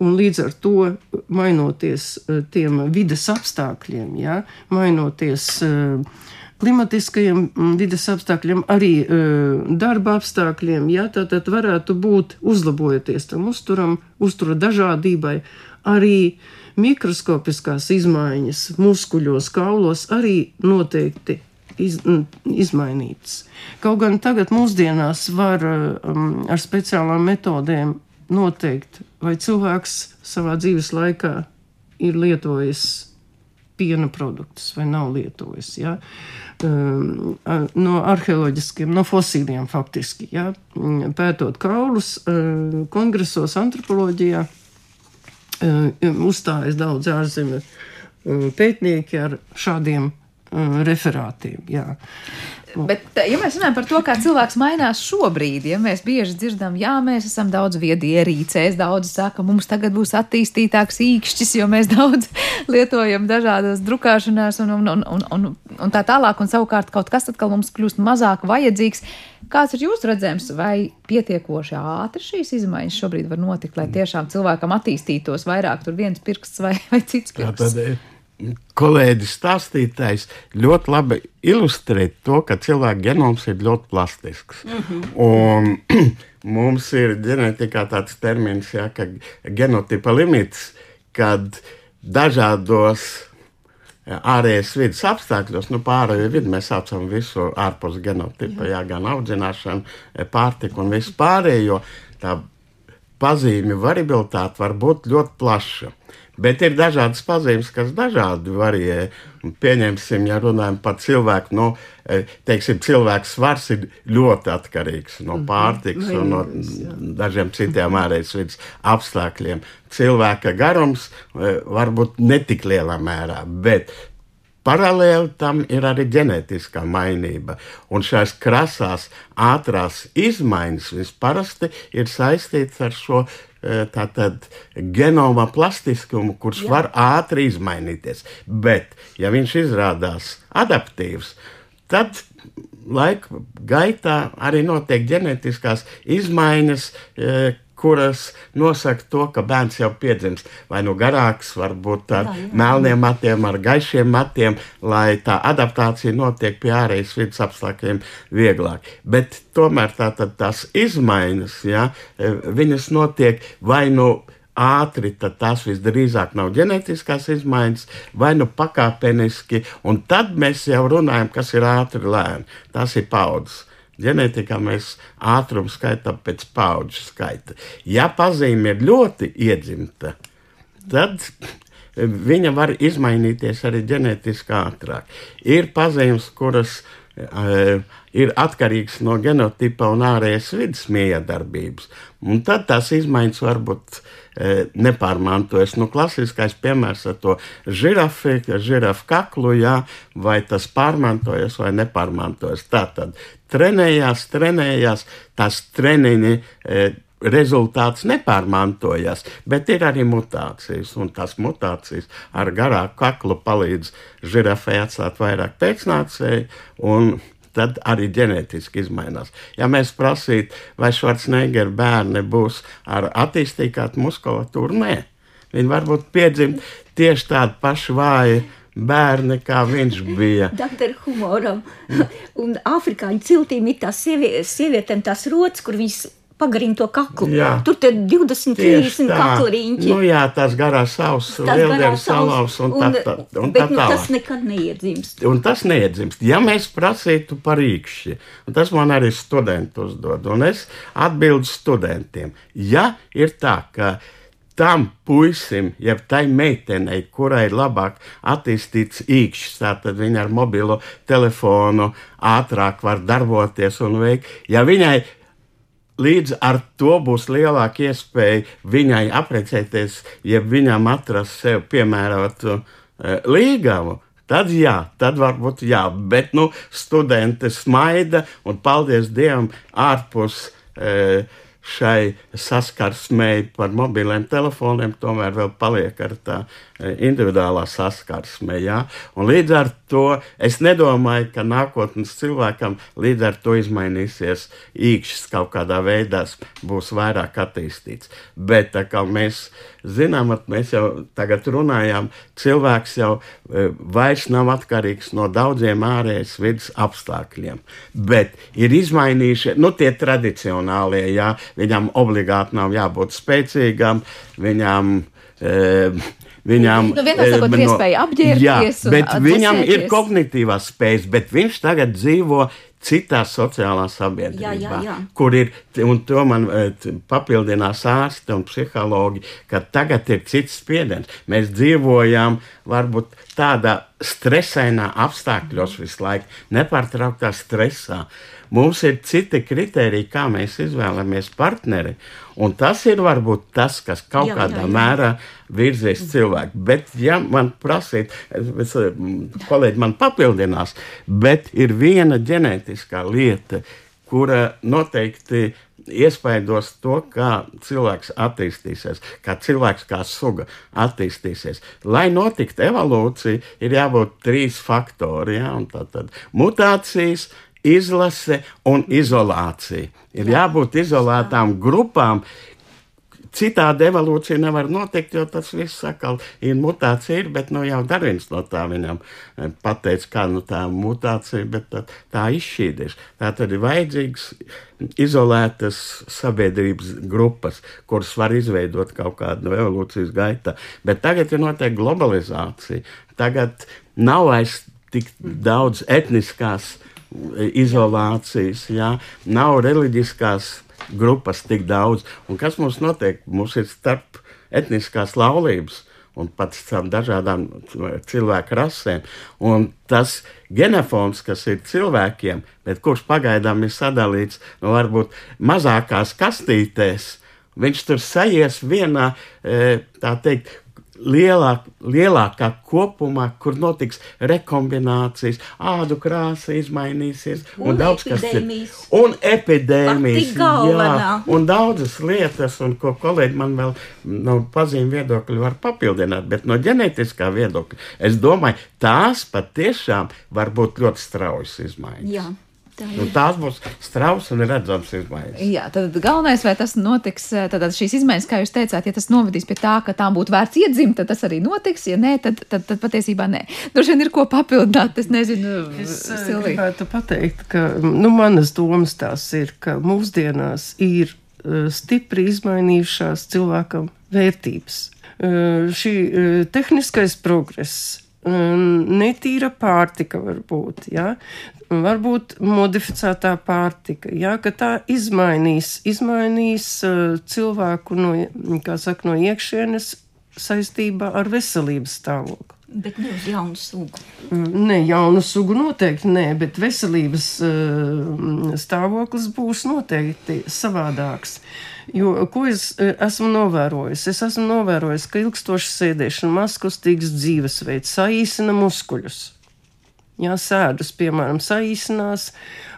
Un līdz ar to, mainoties tiem vides apstākļiem, ja, mainoties uh, klimatiskajiem mm, vides apstākļiem, arī uh, darba apstākļiem, ja tā tad varētu būt uzlabojoties tam uzturam, uztura dažādībai, arī mikroskopiskās izmaiņas muskuļos, kaulos arī noteikti iz, izmainītas. Kaut gan tagad mūsdienās var um, ar speciālām metodēm noteikt, vai cilvēks savā dzīves laikā ir lietojis piena produktus vai nav lietojis. Ja? Um, no arheoloģiskiem, no fosiliem faktiski. Ja? Mm, pētot kaulus, uh, kongresos, antropoloģijā uh, uzstājas daudz ārzemju pētnieki ar šādiem referātiem. Jā. Bet, ja mēs runājam par to, kā cilvēks mainās šobrīd, ja mēs bieži dzirdam, jā, mēs esam daudz viedi ierīcēs, daudz saka, mums tagad būs attīstītāks īkšķis, jo mēs daudz lietojam dažādas drukāšanās un, un, un, un, un tā tālāk, un savukārt kaut kas atkal mums kļūst mazāk vajadzīgs. Kāds ir jūsu redzējums, vai pietiekoši ātri šīs izmaiņas šobrīd var notikt, lai tiešām cilvēkam attīstītos vairāk tur viens pirksts vai, vai cits pirksts? Jā, kolēģis stāstītājs ļoti labi ilustrē to, ka cilvēka genoms ir ļoti plastisks. Mm -hmm. Un mums ir ģenētikā tāds termins, ja, ka genotipa limits, kad dažādos ārējās vidas apstākļos, nu, pārējo vidi mēs saucam visu ārpus genotipa, jā, gan audzināšanu, pārtiku un visu pārējo. Tā pazīmju variabilitāte var būt ļoti plaša. Bet ir dažādas pazīmes, kas dažādi varē. Pieņemsim, ja runājam par cilvēku, nu, teiksim, cilvēks svars ir ļoti atkarīgs no mhm. pārtikas un no dažiem citiem ārējas vidas apstākļiem. Cilvēka garums var būt netik lielā mērā, bet Paralēli tam ir arī ģenētiskā mainība, un šīs krasās, ātrās izmaiņas visparasti ir saistītas ar šo e, tātad genoma plastiskumu, kurš Jā. var ātri izmainīties. Bet, ja viņš izrādās adaptīvs, tad laika gaitā arī notiek ģenētiskās izmaiņas, e, kuras nosaka to, ka bērns jau piedzimst vai nu garāks, varbūt ar jā, jā. melniem matiem, ar gaišiem matiem, lai tā adaptācija notiek pie ārējas vidas apstākļiem vieglāk. Bet tomēr tā, tā, tās izmaiņas, ja, viņas notiek vai nu ātri, tad tās visdrīzāk nav ģenētiskās izmaiņas, vai nu pakāpeniski, un tad mēs jau runājam, kas ir ātri lēni. Tas ir paudzes. Ģenētikā mēs ātrumu skaitām pēc paudžu skaita. Ja pazīme ir ļoti iedzimta, tad viņa var izmainīties arī ģenētiski ātrāk. Ir pazīmes, kuras uh, ir atkarīgas no genotipa un ārējas vidas miedarbības, un tad tās izmaiņas var būt E, nepārmantojas. Nu, klasiskais piemērs ar to žirafi, žirafu kaklu, jā, vai tas pārmantojas vai nepārmantojas. Tā tad trenējās, trenējās, tās treniņi. E, rezultāts nepārmantojas, bet ir arī mutācijas, un tās mutācijas ar garāku kaklu palīdz žirafai atstāt vairāk pēcnācēju, tad arī ģenētiski izmainās. Ja mēs prasītu, vai Schwarzenegger bērni būs ar attīstītu muskulatūru, nē, viņi varbūt piedzimt tieši tādi paši vāji bērni, kā viņš bija. Doktor humoram. Un afrikāņu ciltīm ir tās sievietēm tās rotas, kur viņas pagarina to kaklu. Jā. Tur ir 20, 30 kakla riņķi. Nu, jā, tās garās savas, lieldienu salaus un, un, tā, tā, un bet, tā nu, tālāk. Tas nekad neiedzimst. Un tas neiedzimst. Ja mēs prasītu par īkšķi, un tas man arī studenti uzdod, un es atbildu studentiem, ja ir tā, ka tam puisim, jeb tai meitenei, kurai ir labāk attīstīts īkšķis, tātad viņa ar mobilo telefonu ātrāk var darboties un veikt. Ja viņai Līdz ar to būs lielāka iespēja viņai apprecēties, ja viņam atrast sev piemērotu uh, līgavu. Tad jā, tad varbūt jā, bet nu, studenti smaida un paldies Dievam ārpus. Uh, šai saskarsmei par mobiliem telefoniem, tomēr vēl paliek ar tā e, individuālā saskarsme. Ja? Un līdz ar to es nedomāju, ka nākotnes cilvēkam līdz ar to izmainīsies īkšķis kaut kādā veidā, būs vairāk attīstīts. Bet tā kā mēs zinām, mēs jau tagad runājām, cilvēks jau e, vairs nav atkarīgs no daudziem ārējas vidas apstākļiem, bet ir izmainījušies nu, tie tradicionālie, jā, viņam obligāti nav jābūt spēcīgam, viņam. E, Viņam nu, ir e, no, iespēja apģērbties. Jā, bet viņam ir kognitīvās spējas, bet viņš tagad dzīvo citā sociālā sabiedrībā, jā, jā, jā. kur ir, un to man e, papildinās ārsti un psihologi, ka tagad ir cits spiediens. Mēs dzīvojam varbūt tādā stresainā apstākļos visu laiku, nepārtrauktā stresā. Mums ir citi kriteriji, kā mēs izvēlamies partneri. Un tas ir varbūt tas, kas kaut jā, kādā jā, jā. mērā virzīs cilvēku. Bet, ja man prasīt, es, kolēģi man papildinās, bet ir viena ģenētiskā lieta, kura noteikti iespaidos to, kā cilvēks attīstīsies, kā cilvēks kā suga attīstīsies. Lai notiktu evolūcija, ir jābūt trīs faktori. Ja? Tātad mutācijas, izlase un izolācija. Ir jābūt izolētām grupām, citādi evolūcija nevar notikt, jo tas viss atkal ir mutācija, ir, bet nu, jau Darvins no tā viņam eh, pateica, kā nu, tā mutācija, bet tā, tā izšķīdies. Tā tad ir vajadzīgs izolētas sabiedrības grupas, kuras var izveidot kaut kādu no evolūcijas gaitā. Bet tagad ir notiek globalizācija. Tagad nav vairs tik daudz etniskās izolācijas, jā, nav reliģiskās grupas tik daudz. Un kas mums notiek? Mums ir starp etniskās laulības un pat starp dažādām cilvēku rasēm. Un tas genofons, kas ir cilvēkiem, bet kurš pagaidām ir sadalīts nu, varbūt mazākās kastītēs, viņš tur sajies vienā, e, tā teikt, lielāk, lielākā kopumā, kur notiks rekombinācijas, ādu krāsa izmainīsies, un, un daudz kas cits. Un epidēmijas, jā, un daudzas lietas, un ko kolēģi man vēl no pazīme viedokļa var papildināt, bet no ģenētiskā viedokļa, es domāju, tās patiešām var būt ļoti straujas izmaiņas. Jā. Tā nu, tās būs straujas un redzamas izmaiņas. Jā, tad galvenais, vai tas notiks, tad šīs izmaiņas, kā jūs teicāt, ja tas novedīs pie tā, ka tām būtu vērts iedzimt, tad tas arī notiks. Ja nē, tad, tad, tad patiesībā nē. Droši vien ir ko papildināt. Es nezinu, es eh, Silvija. gribētu pateikt, ka nu, manas domas tās ir, ka mūsdienās ir uh, stipri izmainījušās cilvēkam vērtības. Šī tehniskais progress netīra pārtika varbūt, ja? varbūt modificētā pārtika, ja? ka tā izmainīs, izmainīs uh, cilvēku no, saka, no iekšienes saistībā ar veselības stāvokli. Bet ne uz jaunu sugu. Ne jaunu sugu noteikti nē, bet veselības uh, stāvoklis būs noteikti savādāks. Jo, ko es esmu novērojis? Es esmu novērojis, ka ilgstoša sēdēšana, mazkustīgs dzīvesveids saīsina muskuļus. Jā, sēdus, piemēram, saīsinās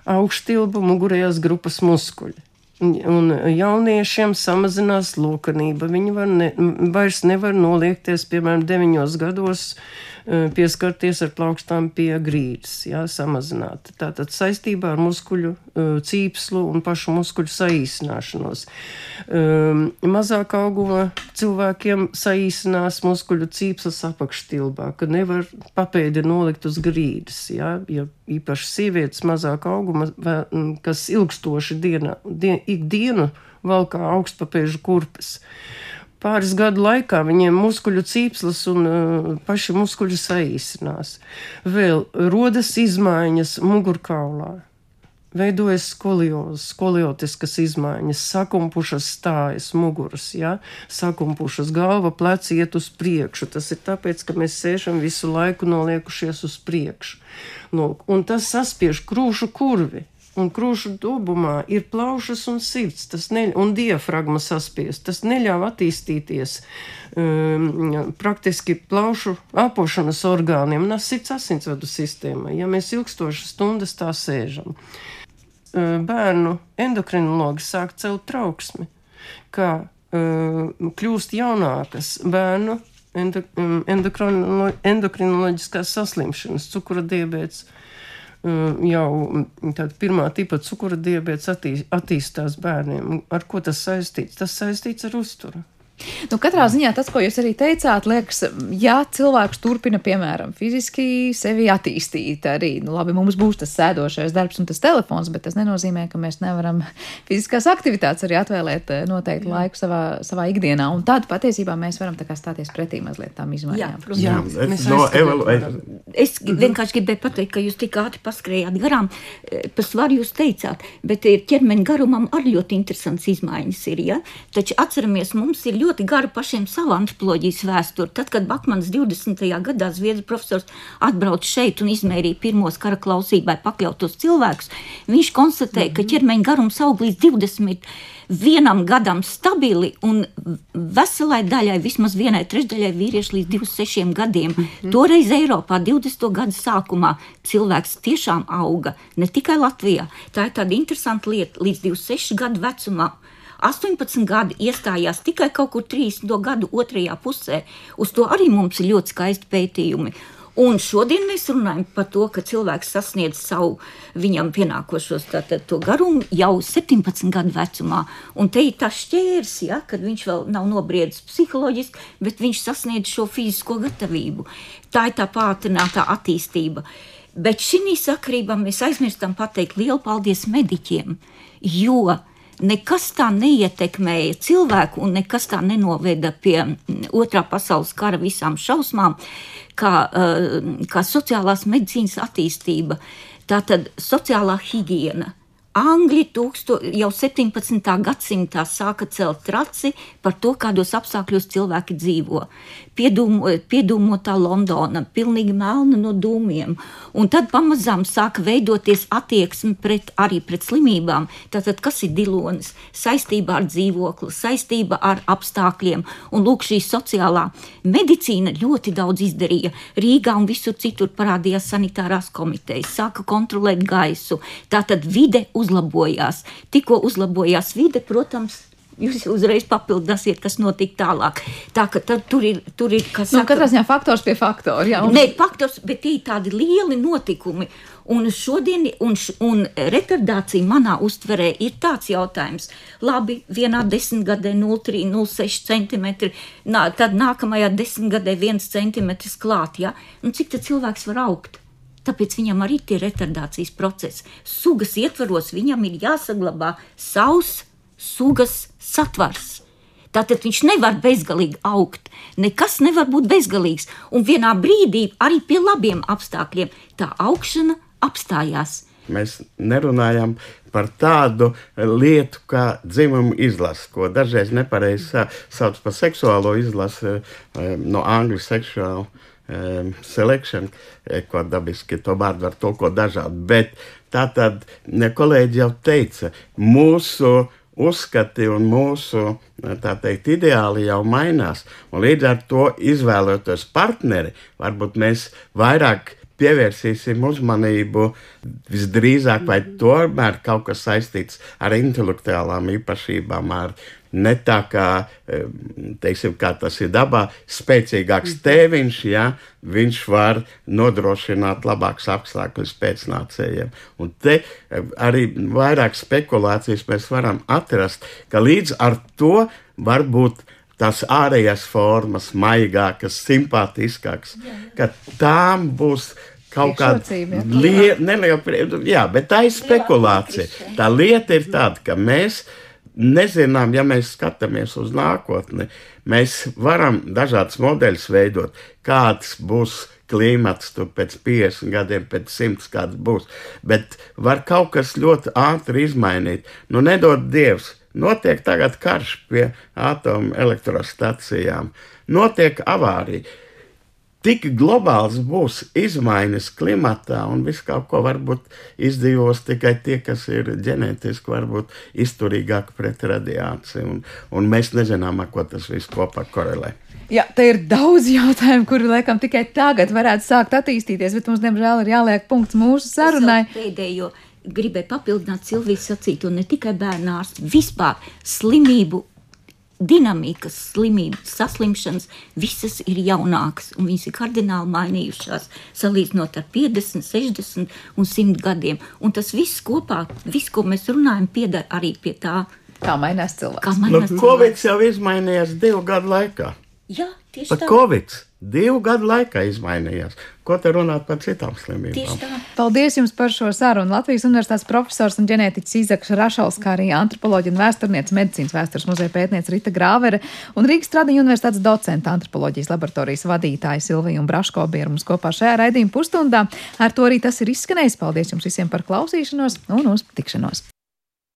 augštilbu mugurējās grupas muskuļi. Un jauniešiem samazinās lokanība. Viņi var ne, vairs nevar noliekties, piemēram, deviņos gados Eh, pieskarties ar plaukstām pie grīdas, jā, samazināt. Tātad saistībā ar muskuļu cīpslu un pašu muskuļu saīsināšanos. Um, mazāk auguma cilvēkiem saīsinās muskuļu cīpslas apakštilbā, ka nevar papēdi nolikt uz grīdas, jā, ja īpaši sievietes mazāk auguma, kas ilgstoši diena, dien, ikdienu valkā augstpapēžu kurpes. Uh, pāris gadu laikā viņiem muskuļu cīpslas un uh, paši muskuļi saīsinās. Vēl rodas izmaiņas mugurkaulā. Veidojas skoliozes, skoliotiskas izmaiņas, sakumpušas stājas, muguras, ja? sakumpušas galva, pleci iet uz priekšu. Tas ir tāpēc, ka mēs sēžam visu laiku noliekušies uz priekšu. Lūk, un tas saspiež krūšu kurvi un krūšu dubumā ir plaušas un sirds, tas ne, un diafragma saspiest. Tas neļauj attīstīties um, praktiski plaušu apošanas orgāniem un sirds asinsvadu sistēmai, ja mēs ilgstošas stundas tā sēžam. Uh, bērnu endokrinologi sāk celt trauksmi, kā uh, kļūst jaunākas bērnu um, endokrinoloģiskās saslimšanas, cukura diabetes jau mm, tāda pirmā tipa cukura diabetes attīst, attīstās bērniem. Ar ko tas saistīts? Tas saistīts ar uzturu. Nu, katrā ziņā tas, ko jūs arī teicāt, liekas, ja cilvēks turpina, piemēram, fiziski sevi attīstīt, arī, nu, labi, mums būs tas sēdošais darbs un tas telefons, bet tas nenozīmē, ka mēs nevaram fiziskās aktivitātes arī atvēlēt eh, noteiktu Jā. laiku savā, savā ikdienā. Un tad patiesībā mēs varam stāties pretī mazliet tām izmaiņām. Jā, protams. Jā, es, no, evalu, es vienkārši gribēju pateikt, ka jūs tik ātri paskrējāt garām, eh, par svaru jūs teicāt, bet eh, ķermeņa garumam arī ļoti interesants izmaiņas ir, ja? Taču atceramies, mums ir ļoti ļoti gara pašiem savu antropoloģijas vēsturi. Tad, kad Bakmans 20. gadā Zviedru profesors atbrauca šeit un izmērīja pirmos kara klausībai pakļautos cilvēkus, viņš konstatēja, ka ķermeņa garums aug līdz 20 vienam gadam stabili un veselai daļai, vismaz vienai trešdaļai vīriešu līdz 26 gadiem. Mm -hmm. Toreiz Eiropā 20. gadu sākumā cilvēks tiešām auga, ne tikai Latvijā. Tā ir tāda interesanta lieta līdz 26 gadu vecumā. 18 gadi iestājās tikai kaut kur 30 gadu otrajā pusē. Uz to arī mums ir ļoti skaisti pētījumi. Un šodien mēs runājam par to, ka cilvēks sasniedz savu viņam pienākošos tātad, garumu jau 17 gadu vecumā. Un te ir tas šķērs, ja, kad viņš vēl nav nobriedis psiholoģiski, bet viņš sasniedz šo fizisko gatavību. Tā ir tā pātrinātā attīstība. Bet šī sakarībā mēs aizmirstam pateikt lielu paldies mediķiem, jo nekas tā neietekmēja cilvēku un nekas tā nenoveda pie mm, otrā pasaules kara visām šausmām, kā, eh, kā sociālās medicīnas attīstība. Tātad sociālā higiēna, Angļi tūksto, jau 17. gadsimtā sāka celt traci par to, kādos apstākļos cilvēki dzīvo. Piedūmo, piedūmotā Londona, pilnīgi melna no dūmiem. Un tad pamazām sāka veidoties attieksme pret, arī pret slimībām. Tātad, kas ir dilonis? Saistībā ar dzīvokli, saistība ar apstākļiem. Un lūk, šī sociālā medicīna ļoti daudz izdarīja. Rīgā un visur citur parādījās sanitārās komitejas, sāka kontrolēt gaisu. Tātad vide uzlabojās. Tikko uzlabojās vide, protams, Jūs uzreiz papildināsiet, kas notika tālāk. Tā ka tur ir, tur ir kas nu, katrā ziņā faktors pie faktora. Jā, un... Nē, faktors, bet tie ir tādi lieli notikumi. Un šodien, un, un retardācija manā uztverē ir tāds jautājums, labi, vienā desmitgadē 0,3, 0,6 cm, nā, tad nākamajā desmitgadē 1 cm klāt, ja? Un cik tad cilvēks var augt? Tāpēc viņam arī ir retardācijas process. Sugas ietvaros viņam ir jāsaglabā savs sugas satvars. Tātad viņš nevar bezgalīgi augt. Nekas nevar būt bezgalīgs. Un vienā brīdī arī pie labiem apstākļiem tā augšana apstājās. Mēs nerunājam par tādu lietu kā dzimuma izlase, ko dažreiz nepareizi sauc par seksuālo izlasi eh, no angļu seksuāla um, selection, ko dabiski to vārdu var tulkot dažādi. Bet tā tad kolēģi jau teica, mūsu uzskati un mūsu teikt, ideāli jau mainās. Un līdz ar to izvēloties partneri, varbūt mēs vairāk pievērsīsim uzmanību visdrīzāk, vai tomēr kaut kas saistīts ar intelektuālām īpašībām, ar ne tā kā, teiksim, kā tas ir dabā, spēcīgāks mhm. tēviņš, ja viņš var nodrošināt labākus apstākļus pēcnācējiem. Un te arī vairāk spekulācijas mēs varam atrast, ka līdz ar to varbūt tās ārējās formas, maigākas, simpātiskākas, ka tām būs kaut kāda lieta, jā, bet tā ir spekulācija. Tā lieta ir tāda, ka mēs nezinām, ja mēs skatāmies uz nākotni, mēs varam dažādas modeļus veidot, kāds būs klimats tur pēc 50 gadiem, pēc 100 kāds būs. Bet var kaut kas ļoti ātri izmainīt. Nu, nedod Dievs, notiek tagad karš pie atomelektrostacijām, notiek avārija tik globāls būs izmaiņas klimatā un viss kaut ko varbūt izdzīvos tikai tie, kas ir ģenētiski varbūt izturīgāki pret radiāciju. Un, un mēs nezinām, ar ko tas viss kopā korelē. Jā, te ir daudz jautājumu, kuri laikam tikai tagad varētu sākt attīstīties, bet mums, diemžēl, ir jāliek punkts mūsu sarunai. Pēdējo gribēju papildināt Silvijas sacīto ne tikai bērnārstu, vispār slimību dinamikas, slimības, saslimšanas, visas ir jaunākas, un viņas ir kardināli mainījušās, salīdzinot ar 50, 60 un 100 gadiem. Un tas viss kopā, viss, ko mēs runājam, pieder arī pie tā. Kā mainās cilvēks? Kā mainās nu, cilvēks? Covid jau izmainījās divu gadu laikā. Jā, tieši Pat tā. Covid divu gadu laikā izmainījās. Ko te runāt par citām slimībām? Paldies jums par šo sarunu. Latvijas Universitātes profesors un ģenētiķis Izaks Rašals, kā arī antropoloģija un vēsturniece, medicīnas vēstures muzeja pētniece Rita Grāvere un Rīgas Tradiņu universitātes docenta antropoloģijas laboratorijas vadītāja Silvija Braško bija mums kopā šajā raidījuma pusstundā. Ar to arī tas ir izskanējis. Paldies jums visiem par klausīšanos un uz tikšanos!